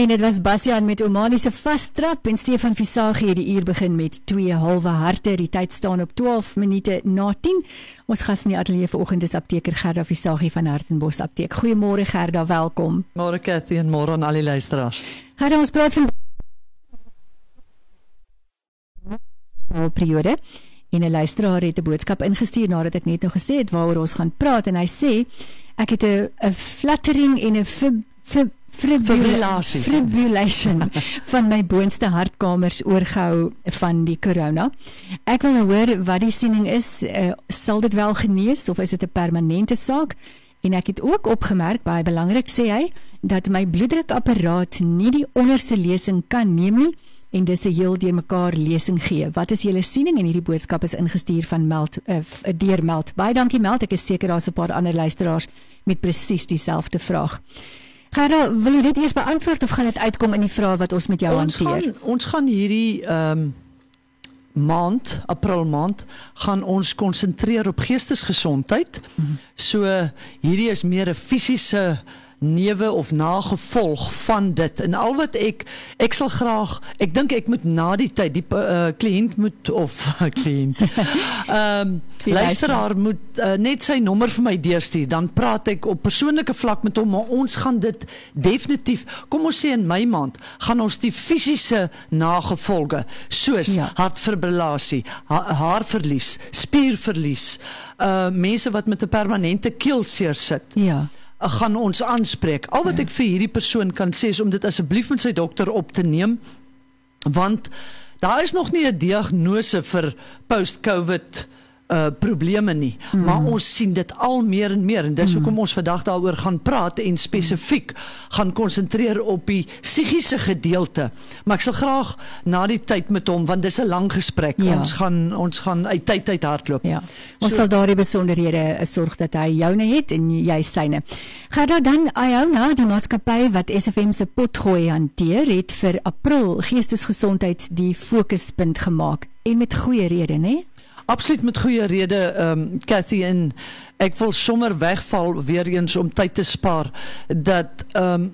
En dit was Bastian met Omani se vastrap en Stefan Visagie het die uur begin met twee halwe harte. Die tyd staan op 12 minute na 10. Ons gas in die ateljee vanoggend is apteker Gerda Visagie van Hartenbos Apteek. Goeiemôre Gerda, welkom. Môre Cathy en môre aan al die luisteraars. Gerda, ons praat van nou periode. En 'n luisteraar het 'n boodskap ingestuur nadat ek net nou gesê het waaroor ons gaan praat en hy sê ek het 'n 'n fluttering en 'n fibrillasie fibrillation van my boonste hartkamers oorgehou van die corona. Ek wil nou hoor wat die siening is, uh, sal dit wel genees of is dit 'n permanente saak? En ek het ook opgemerk baie belangrik sê hy dat my bloeddrukapparaat nie die onderste lesing kan neem nie en dis 'n heel deur mekaar lesing gee. Wat is julle siening en hierdie boodskap is ingestuur van Meld uh, deur Meld. Baie dankie Meld. Ek is seker daar's 'n paar ander luisteraars met presies dieselfde vraag. Gerda, wil jy dit eers beantwoord of gaan dit uitkom in die vrae wat ons met jou ons hanteer? Gaan, ons gaan hierdie ehm um, maand, April maand, gaan ons konsentreer op geestesgesondheid. Mm -hmm. So hierdie is meer 'n fisiese neuwe of nagevolg van dit. En al wat ek ek sal graag ek dink ek moet na die tyd die uh, kliënt moet of kliënt ehm um, luisteraar moet uh, net sy nommer vir my deurstuur. Dan praat ek op persoonlike vlak met hom maar ons gaan dit definitief kom ons sê in my maand gaan ons die fisiese nagevolge soos ja. hartfibrillasie ha haarverlies spierverlies uh mense wat met 'n permanente keelseer sit ja gaan ons aanspreek. Al wat ek vir hierdie persoon kan sê is om dit asseblief met sy dokter op te neem want daar is nog nie 'n diagnose vir post-COVID uh probleme nie. Mm. maar ons sien dit al meer en meer en dis hoekom mm. ons vandag daaroor gaan praat en spesifiek gaan konsentreer op die psigiese gedeelte. Maar ek sal graag na die tyd met hom want dis 'n lang gesprek. Ja. ons gaan ons gaan uit tyd uit hardloop. Ja. Ons so, sal daardie besonderhede sorg dat hy joune het en jy syne. Gaan dan dan Iona die maatskappy wat SFM se potgooi hanteer het vir April geestesgesondheid die fokuspunt gemaak. En met goeie rede nê Absoluut met goeie rede ehm um, Cathy en ek wil sommer wegval weer eens om tyd te spaar dat ehm um,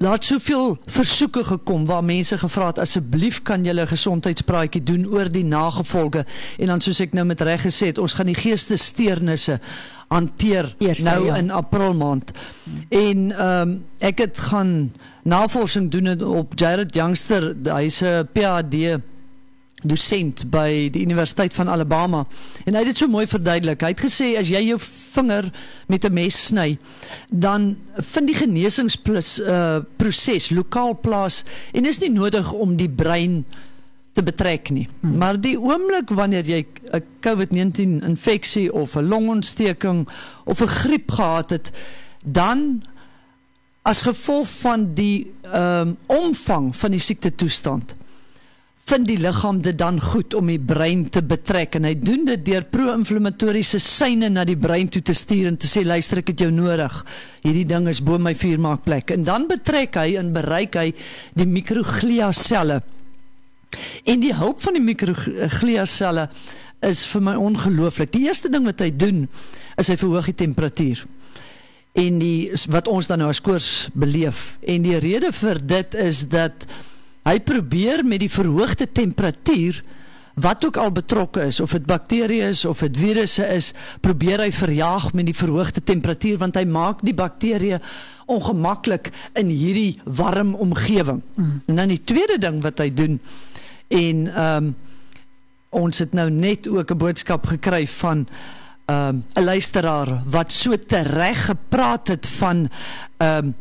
daar het soveel versoeke gekom waar mense gevra het asseblief kan julle gesondheidspraatjie doen oor die nagevolge en dan soos ek nou met reg gesê het ons gaan die geestesteurnisse hanteer Eerste, nou ja. in April maand. En ehm um, ek het gaan navorsing doen op Jared Youngster, hy's 'n PhD dosent by die Universiteit van Alabama en hy het dit so mooi verduidelik. Hy het gesê as jy jou vinger met 'n mes sny, dan vind die genesingsproses uh, proses lokaal plaas en is nie nodig om die brein te betrek nie. Hmm. Maar die oomblik wanneer jy 'n COVID-19 infeksie of 'n longontsteking of 'n griep gehad het, dan as gevolg van die ehm um, omvang van die siekte toestand vind die liggaam dit dan goed om die brein te betrek en hy doen dit deur pro-inflammatoriese seine na die brein toe te stuur en te sê luister ek het jou nodig. Hierdie ding is bo my vuurmaakplek en dan betrek hy en bereik hy die mikroglia selle. En die hulp van die mikroglia selle is vir my ongelooflik. Die eerste ding wat hy doen is hy verhoog die temperatuur en die wat ons dan nou as koors beleef en die rede vir dit is dat Hy probeer met die verhoogde temperatuur wat ook al betrokke is of dit bakterieë is of dit virusse is, probeer hy verjaag met die verhoogde temperatuur want hy maak die bakterieë ongemaklik in hierdie warm omgewing. Mm. En dan die tweede ding wat hy doen en ehm um, ons het nou net ook 'n boodskap gekry van ehm um, 'n luisteraar wat so tereg gepraat het van ehm um,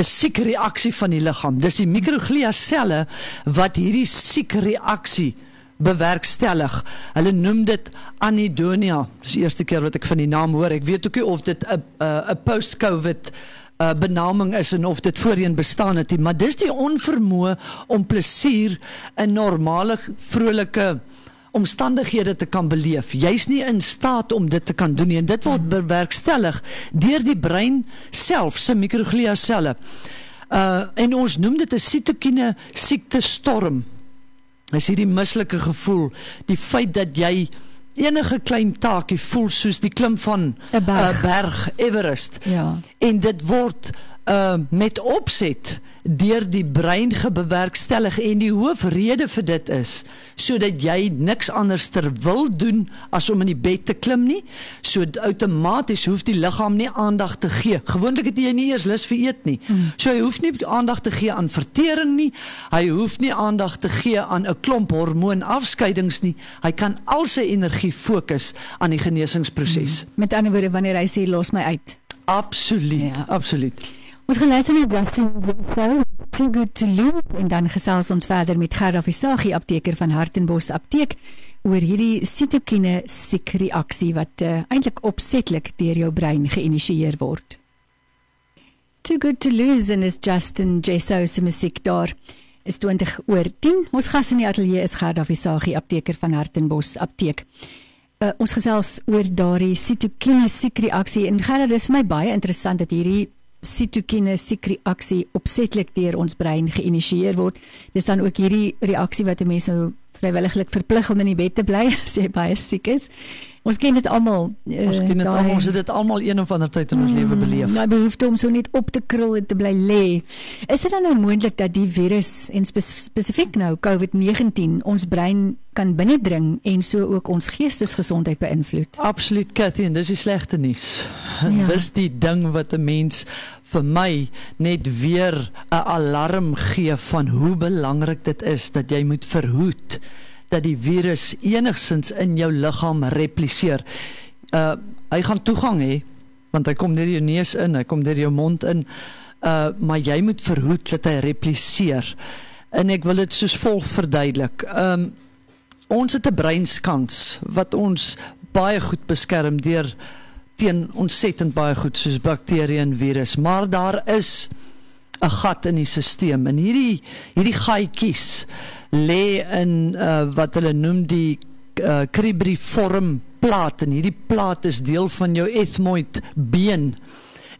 'n siek reaksie van die liggaam. Dis die mikroglia selle wat hierdie siek reaksie bewerkstellig. Hulle noem dit anidonia. Dis die eerste keer wat ek van die naam hoor. Ek weet ook nie of dit 'n 'n post-COVID uh, benaming is en of dit voorheen bestaan het nie, maar dis die onvermoë om plesier in normale vrolike omstandighede te kan beleef. Jy's nie in staat om dit te kan doen nie en dit word bewerkstellig deur die brein self se mikroglia selle. Uh en ons noem dit 'n sitokine siekte storm. Is hierdie mislike gevoel, die feit dat jy enige klein taakie voel soos die klim van 'n berg, berg Everest. Ja. En dit word uh met opset deur die brein gebewerkstellig en die hoofrede vir dit is sodat jy niks anders ter wil doen as om in die bed te klim nie. So outomaties hoef die liggaam nie aandag te gee. Gewoonlik het jy nie eers lus vir eet nie. So hy hoef nie aandag te gee aan vertering nie. Hy hoef nie aandag te gee aan 'n klomp hormoonafskeidings nie. Hy kan al sy energie fokus aan die genesingsproses. Met ander woorde wanneer hy sê los my uit. Absoluut ja. absoluut Ons gaan luister na Justin Bieber, Too Good to Lose en dan gesels ons verder met Gerda Visagie, apteker van Hartenbos Apteek oor hierdie sitokine siekreaksie wat uh, eintlik opsetlik deur jou brein geïnisieer word. Too Good to Lose en is Justin Jesso se musiek daar. Is 20 oor 10. Ons gas in die ateljee is Gerda Visagie, apteker van Hartenbos Apteek. Uh, ons gesels oor daardie sitokine siekreaksie en Gerda, dis vir my baie interessant dat hierdie sitokine siekreaksie opsetlik deur ons brein geïnisieer word. Dis dan ook hierdie reaksie wat 'n mens nou vrywilliglik verplig om in die bed te bly as jy baie siek is. Ons ken dit almal. Uh, ons ken dit almal, ons het dit almal een of ander tyd in ons mm, lewe beleef. Nou behoefte om so net op te krul en te bly lê. Is dit dan nou moontlik dat die virus en spesifiek nou COVID-19 ons brein kan binnendring en so ook ons geestesgesondheid beïnvloed? Absoluut, Cathy, en dis die slegte nuus. Ja. Dis die ding wat 'n mens vir my net weer 'n alarm gee van hoe belangrik dit is dat jy moet verhoed dat die virus enigsins in jou liggaam repliseer. Uh hy gaan toegang hê want hy kom deur jou neus in, hy kom deur jou mond in. Uh maar jy moet verhoed dat hy repliseer. En ek wil dit soos volg verduidelik. Um ons het 'n breinskans wat ons baie goed beskerm deur teen ontsettend baie goed soos bakterieë en virus, maar daar is 'n gat in die stelsel en hierdie hierdie gaatjies lê in uh, wat hulle noem die uh, cribriform plaat. En hierdie plaat is deel van jou ethmoid been.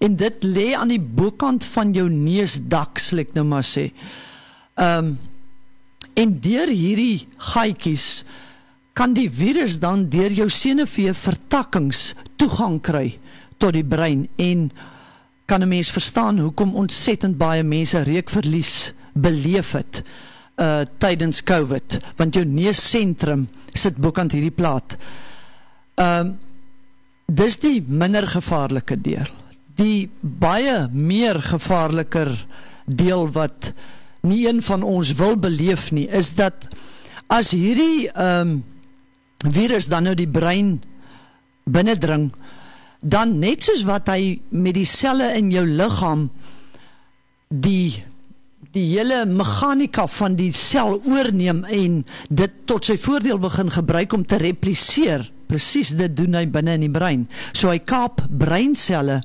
En dit lê aan die bokant van jou neusdak sal ek nou maar sê. Ehm um, en deur hierdie gaatjies kan die virus dan deur jou senuwee vertakkings toegang kry tot die brein. En kan 'n mens verstaan hoekom ontsettend baie mense reukverlies beleef het uh tydens COVID want jou neussentrum sit bokant hierdie plaat. Ehm uh, dis die minder gevaarlike deel. Die baie meer gevaarliker deel wat nie een van ons wil beleef nie is dat as hierdie ehm um, virus dan nou die brein binnendring dan net soos wat hy met die selle in jou liggaam die die hele meganika van die sel oorneem en dit tot sy voordeel begin gebruik om te repliseer. Presies dit doen hy binne in die brein. So hy kaap breinselle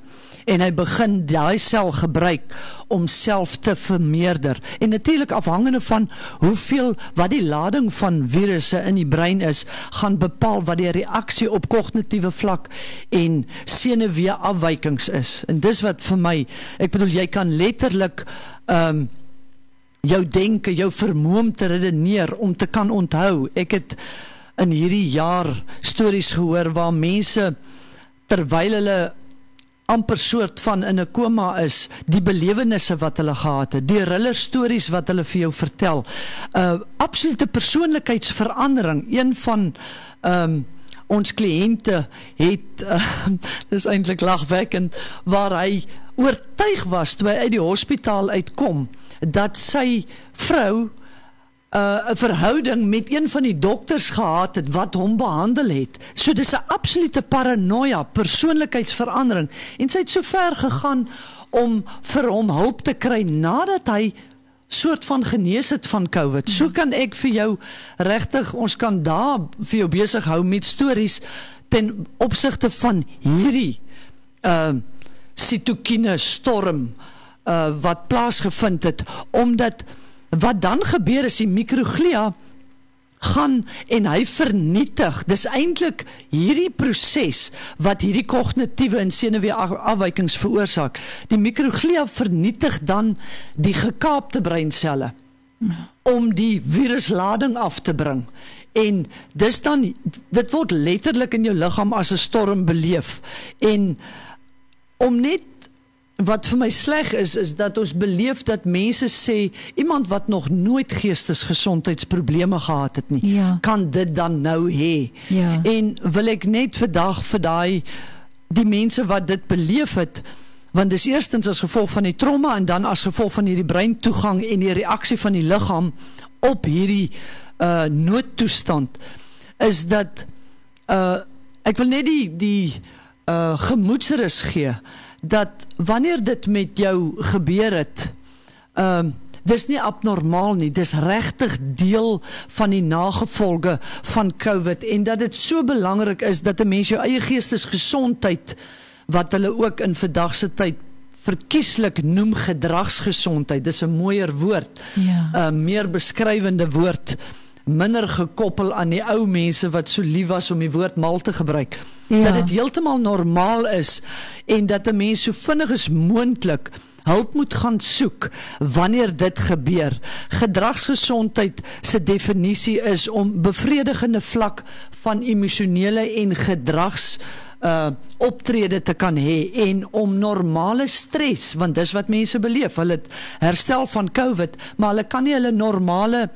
en hy begin daai sel gebruik om self te vermeerder. En natuurlik afhangende van hoeveel wat die lading van virusse in die brein is, gaan bepaal wat die reaksie op kognitiewe vlak en senuweeafwykings is. En dis wat vir my, ek bedoel jy kan letterlik ehm um, jou denke, jou vermoë om te redeneer, om te kan onthou. Ek het in hierdie jaar stories gehoor waar mense terwyl hulle amper soort van in 'n koma is, die belewennisse wat hulle gehad het, die hulle stories wat hulle vir jou vertel. 'n uh, Absolute persoonlikheidsverandering. Een van ehm um, ons kliënte het uh, dis eintlik lagwekkend waar hy oortuig was toe hy uit die hospitaal uitkom dat sy vrou uh, 'n verhouding met een van die dokters gehad het wat hom behandel het. So dis 'n absolute paranoia, persoonlikheidsverandering en sy het so ver gegaan om vir hom hulp te kry nadat hy soort van genees het van COVID. So kan ek vir jou regtig ons kan daar vir jou besig hou met stories ten opsigte van hierdie uh sitokine storm uh, wat plaasgevind het omdat wat dan gebeur is die mikroglia gaan en hy vernietig. Dis eintlik hierdie proses wat hierdie kognitiewe en senuweeafwykings veroorsaak die mikroglia vernietig dan die gekaapte breinselle om die viruslading af te bring. En dis dan dit word letterlik in jou liggaam as 'n storm beleef. En om net wat vir my sleg is is dat ons beleef dat mense sê iemand wat nog nooit geestesgesondheidsprobleme gehad het nie Ja. kan dit dan nou hê. Ja. En wil ek net vandag vir daai die mense wat dit beleef het want dis eerstens as gevolg van die trauma en dan as gevolg van hierdie breintoegang en die reaksie van die liggaam op hierdie uh noodtoestand is dat uh ek wil net die die uh gemoedsrus gee dat wanneer dit met jou gebeur het ehm dis nie abnormaal nie dis regtig deel van die nagevolge van COVID en dat dit so belangrik is dat 'n mens jou eie geestesgesondheid wat hulle ook in vandag se tyd verkieslik noem gedragsgesondheid dis 'n mooier woord Ja. 'n meer beskrywende woord minder gekoppel aan die ou mense wat so lief was om die woord mal te gebruik Ja. dat dit heeltemal normaal is en dat 'n mens so vinnig as moontlik hulp moet gaan soek wanneer dit gebeur. Gedragsgesondheid se definisie is om bevredigende vlak van emosionele en gedrags uh optrede te kan hê en om normale stres want dis wat mense beleef. Hulle herstel van COVID, maar hulle kan nie hulle normale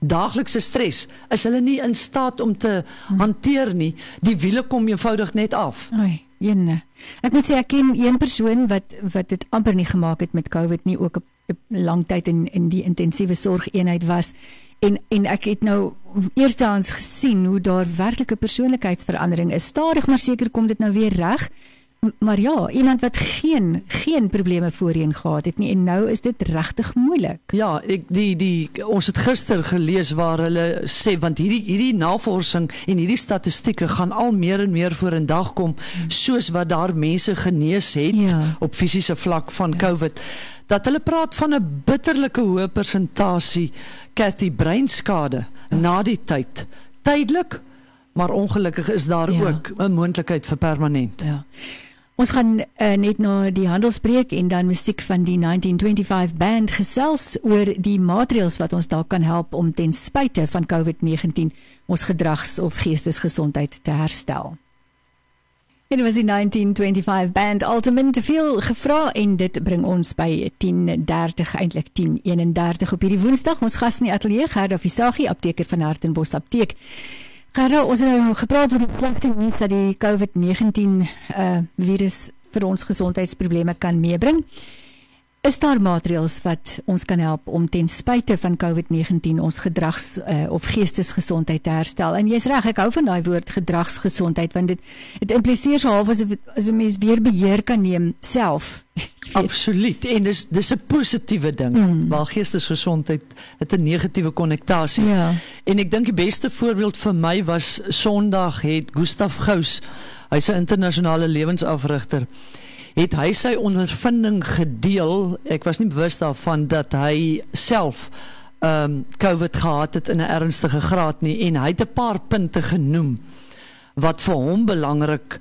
daaglikse stres is hulle nie in staat om te hanteer nie. Die wiele kom eenvoudig net af. Ai, ene. Ek moet sê ek ken een persoon wat wat dit amper nie gemaak het met COVID nie, ook 'n lang tyd in in die intensiewe sorgeenheid was. En en ek het nou eerstehands gesien hoe daar werklike persoonlikheidsverandering is. Stadig maar seker kom dit nou weer reg. Maar ja, iemand wat geen geen probleme voorheen gehad het nie en nou is dit regtig moeilik. Ja, ek die die ons het gister gelees waar hulle sê want hierdie hierdie navorsing en hierdie statistieke gaan al meer en meer vorendag kom soos wat daar mense genees het Ja. op fisiese vlak van ja. COVID dat hulle praat van 'n bitterlike hoë persentasie Cathy breinskade ja. na die tyd. Tydelik, maar ongelukkig is daar ja. ook 'n moontlikheid vir permanent. Ja. Ons gaan uh, net na die handelsbreek en dan musiek van die 1925 band gesels oor die maatreëls wat ons dalk kan help om ten spyte van COVID-19 ons gedrags- of geestesgesondheid te herstel. En was die 1925 band Ultimate te veel gevra en dit bring ons by 10:30 eintlik 10:31 op hierdie Woensdag. Ons gas in die ateljee Gerda Visagie, apteker van Hartenbos Apteek. Gerda, ons het nou gepraat oor die slegte nuus dat die COVID-19 uh virus vir ons gesondheidsprobleme kan meebring. Is daar maatreëls wat ons kan help om ten spyte van COVID-19 ons gedrags uh, of geestesgesondheid te herstel? En jy's reg, ek hou van daai woord gedragsgesondheid want dit dit impliseer so half asof as 'n mens weer beheer kan neem self. Absoluut. En dis dis 'n positiewe ding. Mm. Mm. Waar geestesgesondheid het 'n negatiewe konnektasie. Ja. En ek dink die beste voorbeeld vir my was Sondag het Gustaf Gous, hy's 'n internasionale lewensafrigter, het hy sy ondervinding gedeel. Ek was nie bewus daarvan dat hy self ehm um, COVID gehad het in 'n ernstige graad nie en hy het 'n paar punte genoem wat vir hom belangrik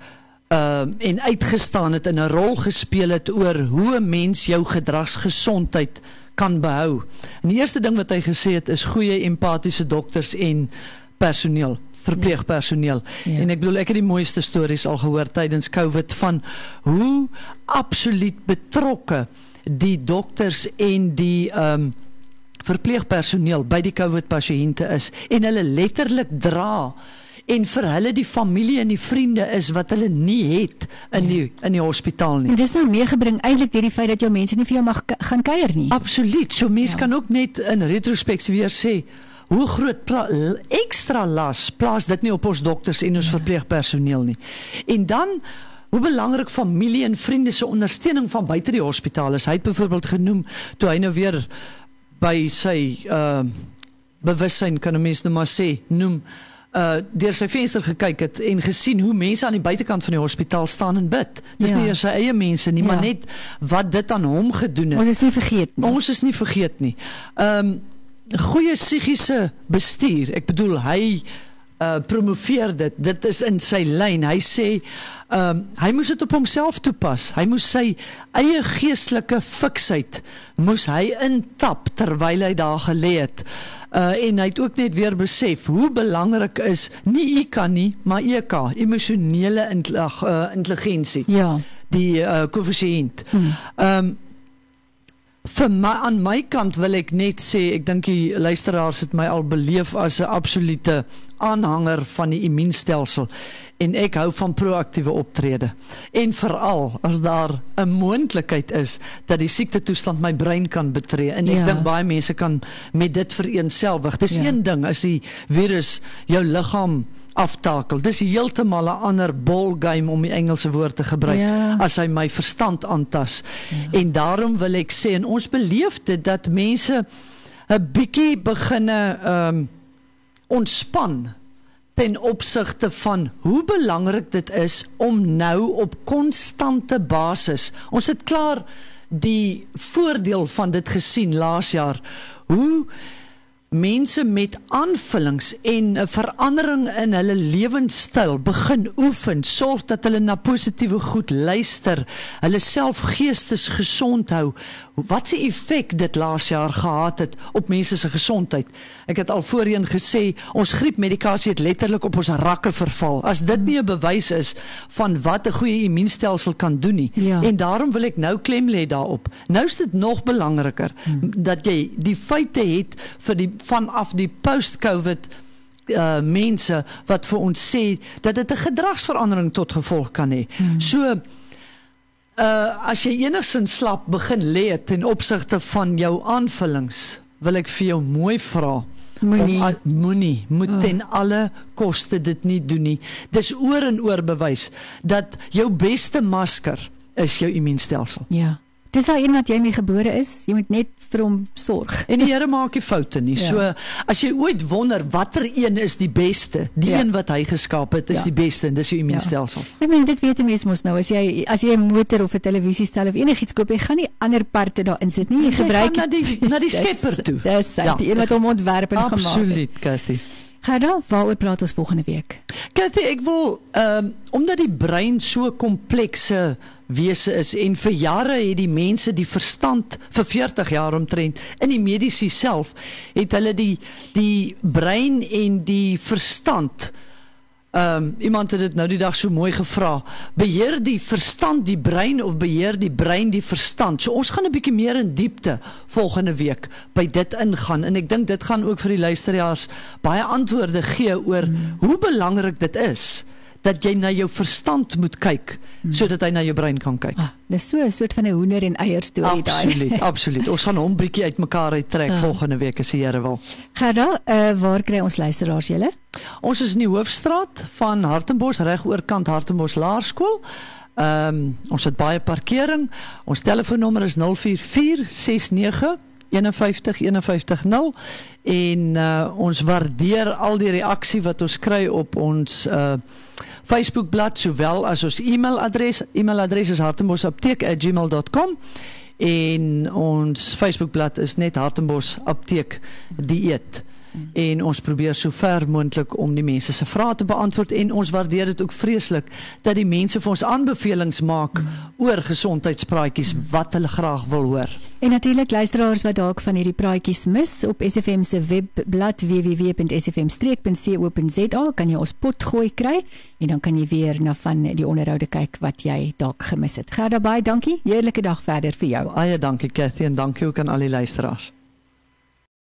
ehm uh, en uitgestaan het en 'n rol gespeel het oor hoe 'n mens jou gedragsgesondheid kan behou. En die eerste ding wat hy gesê het is goeie empatiese dokters en personeel, verpleegpersoneel. Ja. Ja. En ek bedoel ek het die mooiste stories al gehoor tydens COVID van hoe absoluut betrokke die dokters en die ehm um, verpleegpersoneel by die COVID pasiënte is en hulle letterlik dra en vir hulle die familie en die vriende is wat hulle nie het in die in die hospitaal nie. En dis nou meegebring eintlik deur die feit dat jou mense nie vir jou mag gaan kuier nie. Absoluut. So mense Ja. ja. kan ook net in retrospeksie weer sê hoe groot ekstra las plaas dit nie op ons dokters en ons ja. verpleegpersoneel nie. En dan hoe belangrik familie en vriende se ondersteuning van buite die hospitaal is. Hy het byvoorbeeld genoem toe hy nou weer by sy uh bewussyn kan 'n mens nou maar sê noem uh deur sy venster gekyk het en gesien hoe mense aan die buitekant van die hospitaal staan en bid. Dis Ja. nie eers sy eie mense nie, ja. maar Ja. net wat dit aan hom gedoen het. Ons is nie vergeet nie. Ons is nie vergeet nie. Ehm um, goeie psigiese bestuur. Ek bedoel hy uh promoveer dit. Dit is in sy lyn. Hy sê ehm um, hy moes dit op homself toepas. Hy moes sy eie geestelike fiksheid moes hy intap terwyl hy daar gelê het. Uh en hy het ook net weer besef hoe belangrik is nie IQ nie, maar EK, emosionele uh, intelligensie Ja. die uh, koëffisiënt. Ehm um, vir my aan my kant wil ek net sê ek dink die luisteraars het my al beleef as 'n absolute aanhanger van die immuunstelsel en ek hou van proaktiewe optrede en veral as daar 'n moontlikheid is dat die siekte toestand my brein kan betree en ek ja. dink baie mense kan met dit vereensgewig dis ja. een ding as die virus jou liggaam aftakel. Dis heeltemal 'n ander ball game om die Engelse woord te gebruik ja. as hy my verstand aantas. Ja. En daarom wil ek sê en ons beleef dit dat mense 'n bietjie beginne ehm um, ontspan ten opsigte van hoe belangrik dit is om nou op konstante basis. Ons het klaar die voordeel van dit gesien laas jaar. Hoe mense met aanvullings en 'n verandering in hulle lewenstyl begin oefen, sorg dat hulle na positiewe goed luister, hulle self geestesgesond hou, wat se effek dit laas jaar gehad het op mense se gesondheid. Ek het al voorheen gesê ons griepmedikasie het letterlik op ons rakke verval. As dit nie 'n bewys is van wat 'n goeie immuunstelsel kan doen nie. Ja. En daarom wil ek nou klem lê daarop. Nou is dit nog belangriker hmm. dat jy die feite het vir die vanaf die post-COVID uh mense wat vir ons sê dat dit 'n gedragsverandering tot gevolg kan hê. Hmm. So Uh as jy enigsins slap begin lê ten opsigte van jou aanvullings, wil ek vir jou mooi vra. Moenie moenie moet oh. ten alle koste dit nie doen nie. Dis oor en oor bewys dat jou beste masker is jou immuunstelsel. Ja. Dis al een wat jy mee gebore is. Jy moet net vir hom sorg. En die Here maak nie foute nie. Ja. So as jy ooit wonder watter een is die beste, die ja. een wat hy geskaap het, is ja. die beste en dis jou immuunstelsel. Ja. Ek meen dit weet 'n mens mos nou as jy as jy 'n motor of 'n televisiestel of enigiets koop, jy gaan nie ander parte daarin sit nie. Jy gebruik na die na die skepper toe. Dis ja. die een wat hom ontwerp en Absoluut, gemaak het. Absoluut, Cathy. Gada, waaroor praat ons volgende week? Cathy, ek wil ehm um, omdat die brein so komplekse wese is en vir jare het die mense die verstand vir 40 jaar omtrent in die mediese self het hulle die die brein en die verstand Ehm um, iemand het dit nou die dag so mooi gevra. Beheer die verstand die brein of beheer die brein die verstand? So ons gaan 'n bietjie meer in diepte volgende week by dit ingaan en ek dink dit gaan ook vir die luisteraars baie antwoorde gee oor hmm. hoe belangrik dit is dat jy na jou verstand moet kyk hmm. sodat hy na jou brein kan kyk. Ah, dis so 'n soort van 'n hoender en eier storie daai. Absoluut, absoluut. Ons gaan hom bietjie uitmekaar uittrek ah. volgende week as die Here wil. Daar, uh, waar kry ons luisteraars julle? Ons is in die hoofstraat van Hartenbos reg oorkant Hartenbos Laerskool. Ehm um, ons het baie parkering. Ons telefoonnommer is 044691 51550 en uh, ons waardeer al die reaksie wat ons kry op ons uh Facebookblad sowel as ons e-mailadres. E-mailadres is hartembosapteek@gmail.com en ons Facebookblad is net Hartembos Apteek Dieet en ons probeer so ver moontlik om die mense se vrae te beantwoord en ons waardeer dit ook vreeslik dat die mense vir ons aanbevelings maak mm. oor gesondheidspraatjies wat hulle graag wil hoor. En natuurlik luisteraars wat dalk van hierdie praatjies mis op SFM se webblad www.sfmstreek.co.za kan jy ons pot gooi kry en dan kan jy weer na van die onderhoude kyk wat jy dalk gemis het. Gerda baie dankie. Heerlike dag verder vir jou. Baie dankie Cathy en dankie ook aan al die luisteraars.